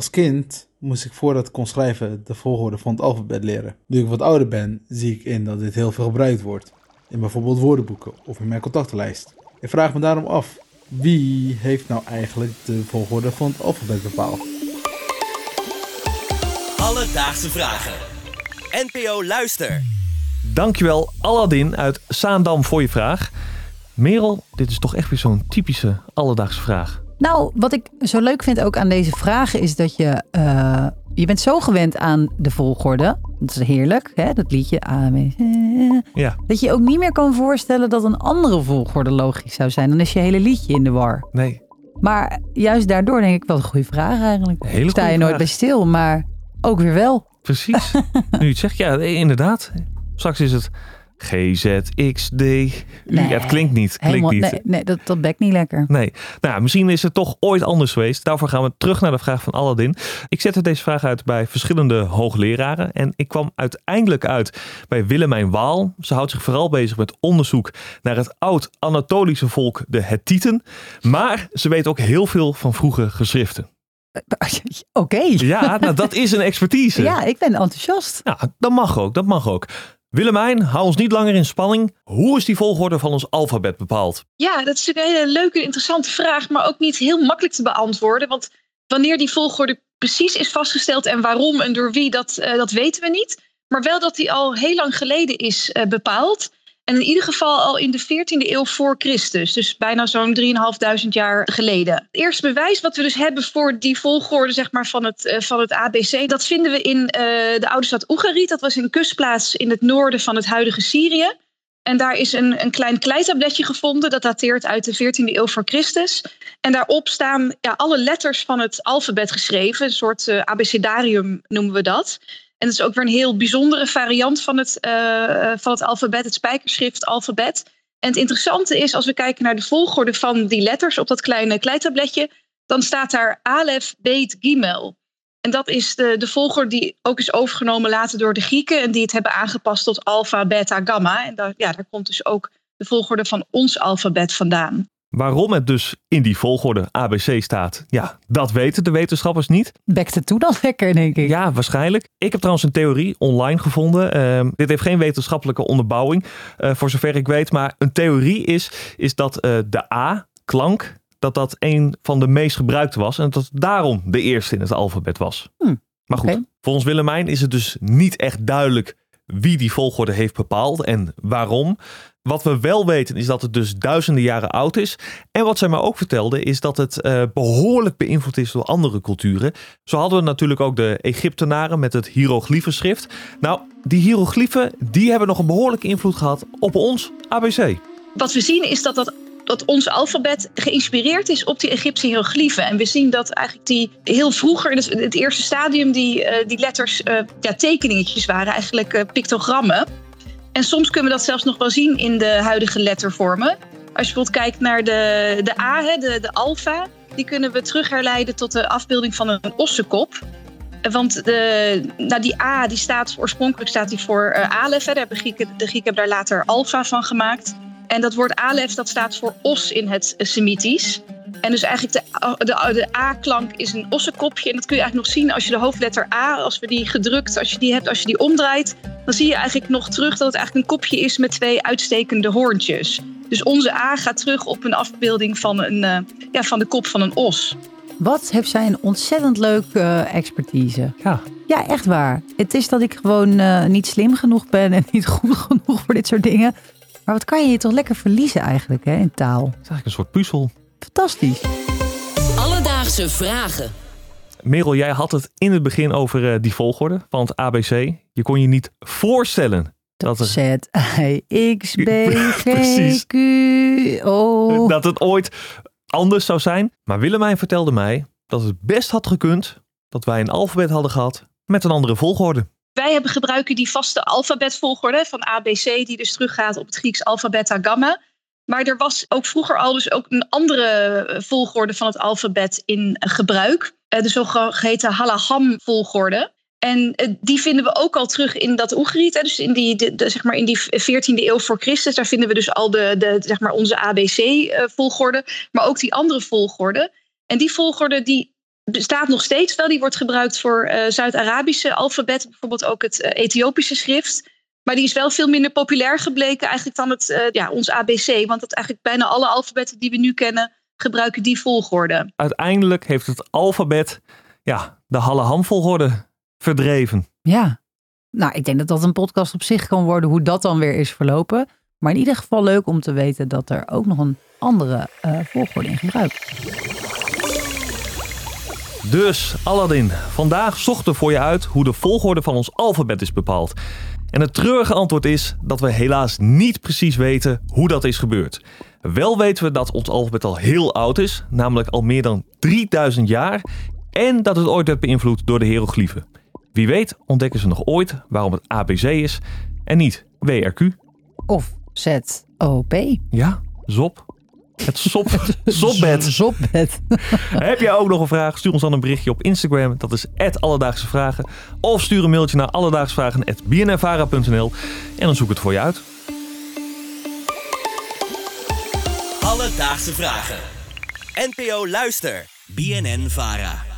Als kind moest ik voordat ik kon schrijven de volgorde van het alfabet leren. Nu ik wat ouder ben, zie ik in dat dit heel veel gebruikt wordt. In bijvoorbeeld woordenboeken of in mijn contactenlijst. Ik vraag me daarom af, wie heeft nou eigenlijk de volgorde van het alfabet bepaald? Alledaagse vragen. NPO Luister. Dankjewel Aladdin uit Zaandam voor je vraag. Merel, dit is toch echt weer zo'n typische alledaagse vraag. Nou, wat ik zo leuk vind ook aan deze vragen is dat je... eh, je bent zo gewend aan de volgorde. Dat is heerlijk, hè? dat liedje. A, B, C. Ja, Dat je je ook niet meer kan voorstellen dat een andere volgorde logisch zou zijn. Dan is je hele liedje in de war. nee. Maar juist daardoor denk ik wel een goede vraag eigenlijk. Hele Sta je nooit vraag. bij stil, maar ook weer wel. Precies. nu je het zegt, ja, inderdaad. Straks is het G, Z, X, D. U. Ja, het klinkt niet. Klinkt Helemaal, niet. nee, nee dat, dat bekt niet lekker. Nee. Nou, misschien is het toch ooit anders geweest. Daarvoor gaan we terug naar de vraag van Aladdin. Ik zette deze vraag uit bij verschillende hoogleraren. En ik kwam uiteindelijk uit bij Willemijn Waal. Ze houdt zich vooral bezig met onderzoek naar het oud-Anatolische volk, de Hethieten. Maar ze weet ook heel veel van vroege geschriften. Oké. Ja, nou, dat is een expertise. Ja, ik ben enthousiast. Ja, dat mag ook, dat mag ook. Willemijn, hou ons niet langer in spanning. Hoe is die volgorde van ons alfabet bepaald? Ja, dat is een hele leuke, interessante vraag, maar ook niet heel makkelijk te beantwoorden. Want wanneer die volgorde precies is vastgesteld en waarom en door wie, dat, eh, dat weten we niet. Maar wel dat die al heel lang geleden is eh, bepaald. En in ieder geval al in de 14e eeuw voor Christus. Dus bijna zo'n 3.500 jaar geleden. Het eerste bewijs wat we dus hebben voor die volgorde zeg maar, van, het, eh, van het ABC... dat vinden we in eh, de oude stad Oegarit. Dat was een kustplaats in het noorden van het huidige Syrië. En daar is een, een klein kleitabletje gevonden. Dat dateert uit de 14e eeuw voor Christus. En daarop staan ja, alle letters van het alfabet geschreven. Een soort eh, abecedarium noemen we dat. En dat is ook weer een heel bijzondere variant van het, eh, van het alfabet. Het spijkerschrift alfabet. En het interessante is, als we kijken naar de volgorde van die letters op dat kleine kleitabletje. Dan staat daar Alef, Beet, Gimel. En dat is de, de volgorde die ook is overgenomen later door de Grieken. En die het hebben aangepast tot alfa, beta, gamma. En daar, ja, daar komt dus ook de volgorde van ons alfabet vandaan. Waarom het dus in die volgorde ABC staat, ja, dat weten de wetenschappers niet. Bekt het toe dan lekker, denk ik. Ja, waarschijnlijk. Ik heb trouwens een theorie online gevonden. Ehm, dit heeft geen wetenschappelijke onderbouwing, eh, voor zover ik weet. Maar een theorie is, is dat eh, de A-klank, dat dat een van de meest gebruikte was. En dat het daarom de eerste in het alfabet was. Hm, Maar goed, volgens Willemijn is het dus niet echt duidelijk wie die volgorde heeft bepaald en waarom. Wat we wel weten is dat het dus duizenden jaren oud is. En wat zij mij ook vertelde is dat het eh, behoorlijk beïnvloed is door andere culturen. Zo hadden we natuurlijk ook de Egyptenaren met het hieroglyphenschrift. Nou, die hieroglyphen die hebben nog een behoorlijke invloed gehad op ons ABC. Wat we zien is dat, dat, dat ons alfabet geïnspireerd is op die Egyptische hieroglyphen. En we zien dat eigenlijk die heel vroeger, in het, het eerste stadium, die, eh, die letters eh, ja, tekeningetjes waren, eigenlijk eh, pictogrammen. En soms kunnen we dat zelfs nog wel zien in de huidige lettervormen. Als je bijvoorbeeld kijkt naar de, de A, hè, de, de alfa, die kunnen we terug herleiden tot de afbeelding van een ossenkop. Want de, nou die A die staat oorspronkelijk staat die voor eh Alef. Hebben Grieken, de Grieken hebben daar later alfa van gemaakt. En dat woord Alef dat staat voor os in het Semitisch. En dus eigenlijk de, de, de A-klank is een ossenkopje. En dat kun je eigenlijk nog zien als je de hoofdletter A, als we die gedrukt, als je die hebt, als je die omdraait. Dan zie je eigenlijk nog terug dat het eigenlijk een kopje is met twee uitstekende hoorntjes. Dus onze A gaat terug op een afbeelding van, een, eh, ja, van de kop van een os. Wat heeft zij een ontzettend leuke eh, expertise. Ja, Ja, echt waar. Het is dat ik gewoon eh, niet slim genoeg ben en niet goed genoeg voor dit soort dingen. Maar wat kan je je toch lekker verliezen eigenlijk hè, in taal? het is eigenlijk een soort puzzel. Fantastisch. Alledaagse vragen. Merel, jij had het in het begin over eh, die volgorde van het ABC. Je kon je niet voorstellen dat er Z, I, X, B, G. Q, O. dat het ooit anders zou zijn. Maar Willemijn vertelde mij dat het best had gekund dat wij een alfabet hadden gehad met een andere volgorde. Wij hebben gebruiken die vaste alfabetvolgorde van ABC, die dus teruggaat op het Grieks alfa, beta, gamma. Maar er was ook vroeger al dus ook een andere eh, volgorde van het alfabet in gebruik. Eh, De zogeheten Halaham-volgorde. En eh, die vinden we ook al terug in dat Oegriet. Dus in die, de- zeg maar in die 14e eeuw voor Christus. Daar vinden we dus al de, de, zeg maar onze ABC-volgorde. Maar ook die andere volgorde. En die volgorde die bestaat nog steeds wel. Die wordt gebruikt voor uh, Zuid-Arabische alfabet, bijvoorbeeld ook het uh, Ethiopische schrift. Maar die is wel veel minder populair gebleken eigenlijk dan het, uh, ja, ons ABC. Want dat eigenlijk bijna alle alfabetten die we nu kennen, gebruiken die volgorde. Uiteindelijk heeft het alfabet ja, de Halle volgorde verdreven. Ja, nou ik denk dat dat een podcast op zich kan worden hoe dat dan weer is verlopen. Maar in ieder geval leuk om te weten dat er ook nog een andere uh, volgorde in gebruik. Dus Aladdin, vandaag zochten we voor je uit hoe de volgorde van ons alfabet is bepaald. En het treurige antwoord is dat we helaas niet precies weten hoe dat is gebeurd. Wel weten we dat ons alfabet al heel oud is, namelijk al meer dan 3000 jaar, en dat het ooit werd beïnvloed door de hieroglyphen. Wie weet ontdekken ze nog ooit waarom het ABC is en niet WRQ. Of ZOP. Ja, ZOP. Het sop, sopbed. Sopbed. Heb jij ook nog een vraag? Stuur ons dan een berichtje op Instagram. Dat is Alledaagse Vragen. Of stuur een mailtje naar alledaagsvragen.bnnvara.nl en dan zoek ik het voor je uit. Alledaagse Vragen. NPO Luister. BNN Vara.